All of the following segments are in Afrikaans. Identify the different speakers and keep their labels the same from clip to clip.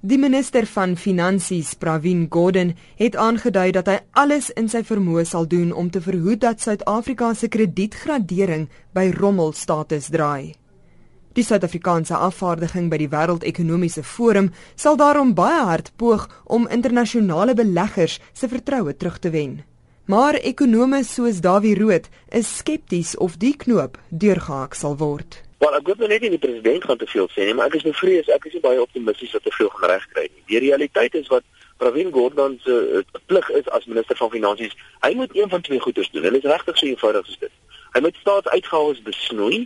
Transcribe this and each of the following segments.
Speaker 1: Die minister van Finansies, Pravin Gordhan, het aangedui dat hy alles in sy vermoë sal doen om te verhoed dat Suid-Afrika se kredietgradering by rommelstatus draai. Die Suid-Afrikaanse afvaardiging by die Wêreldekonomiese Forum sal daarom baie hard poog om internasionale beleggers se vertroue terug te wen. Maar ekonome soos Dawie Rood is skepties of die knoop deurgehak sal word.
Speaker 2: Wel, ek hoop net nie die president gaan te veel sê nie, maar ek is bevrees, ek is nie baie optimisties dat te veel gaan regkry nie. Die realiteit is wat Pravin Gordhan se uh, plig is as minister van finansies, hy moet een van twee goeders doen. Dit is regtig so eenvoudig as dit. Hy moet staatsuitgawes besnoei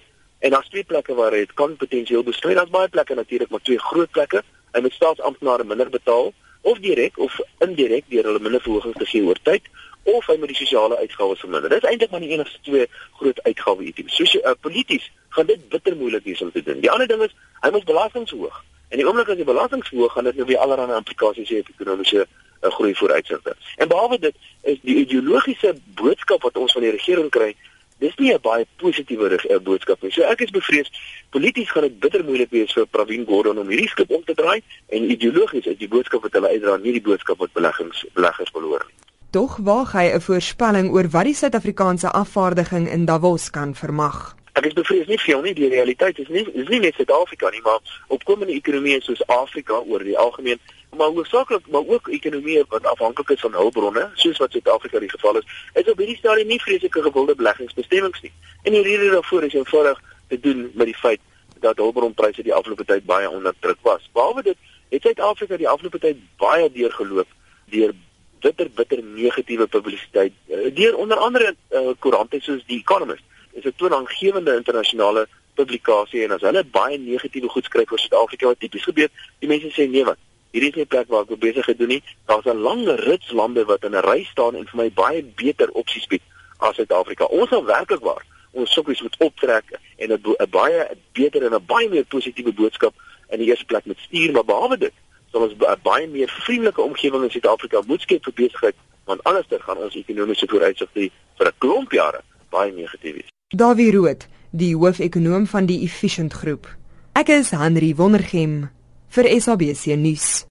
Speaker 2: en daar's twee plekke waar hy dit kan potensieel besnoei. Daar's baie plekke natuurlik, maar twee groot plekke. Hy moet staatsamptenare minder betaal of direk of indirek deur hulle minder verhogings te gee oor tyd of hy moet die sosiale uitgawes verminder. Dit is eintlik maar die enigste twee groot uitgawe items. Soos uh, polities gaan dit bitter moeilik wees om te doen. Die ander ding is hy moet belastings hoog. En die oomblik as die belastings hoog gaan dit nou weer allerlei implikasies hê op ekonomiese uh, groei vooruitsigte. En behalwe dit is die ideologiese boodskap wat ons van die regering kry Dis nie 'n baie positiewe uh, boodskap nie. So ek is bevrees polities gaan dit bitter moeilik wees vir Pravin Gordhan om hierdie skip om te draai en ideologies is die boodskap wat hulle uitdra nie die boodskap wat beleggings beleggers wil hoor nie.
Speaker 1: Tog waag hy 'n voorspelling oor wat die Suid-Afrikaanse afvaardiging in Davos kan vermag.
Speaker 2: Ek is bevrees nie veel nie, die realiteit is nie is nie net Suid-Afrika nie, maar opkomende ekonomieë soos Afrika oor die algemeen, maar hoofsaaklik maar ook ekonomieë wat afhanklik is van hulpbronne, soos wat Suid-Afrika die geval is, is op hierdie stadium nie vreeslike gewilde beleggingsbestemmings nie. En die rede daarvoor is eenvoudig te doen met die feit dat hulpbronpryse die afgelope tyd baie onder druk was. Behalwe dit, het Suid-Afrika die afgelope tyd baie deurgeloop deur bitter bitter negatiewe publisiteit uh, deur onder andere uh, koerante soos die Economist is 'n toonaangewende internasionale publikasie en as hulle baie negatiewe goed skryf oor Suid-Afrika wat tipies gebeur die mense sê nee wat hierdie is nie 'n plek waar ek besig gedoen nie. Daar's 'n lang rits lande wat in 'n ry staan en vir my baie beter opsies bied as Suid-Afrika. Ons sal werklik waar ons sukkies moet optrek en 'n baie beter en 'n baie meer positiewe boodskap in die eerste plek met stuur maar behalwe dit sal ons baie meer vriendelike omgewing in Suid-Afrika moet skep vir besigheid want anderster gaan ons ekonomiese vooruitsigte vir 'n klomp jare baie negatief wees.
Speaker 1: Dawie Rood, die hoofekonoom van die Efficient Groep. Ek is Henry Wondergem vir SABC nuus.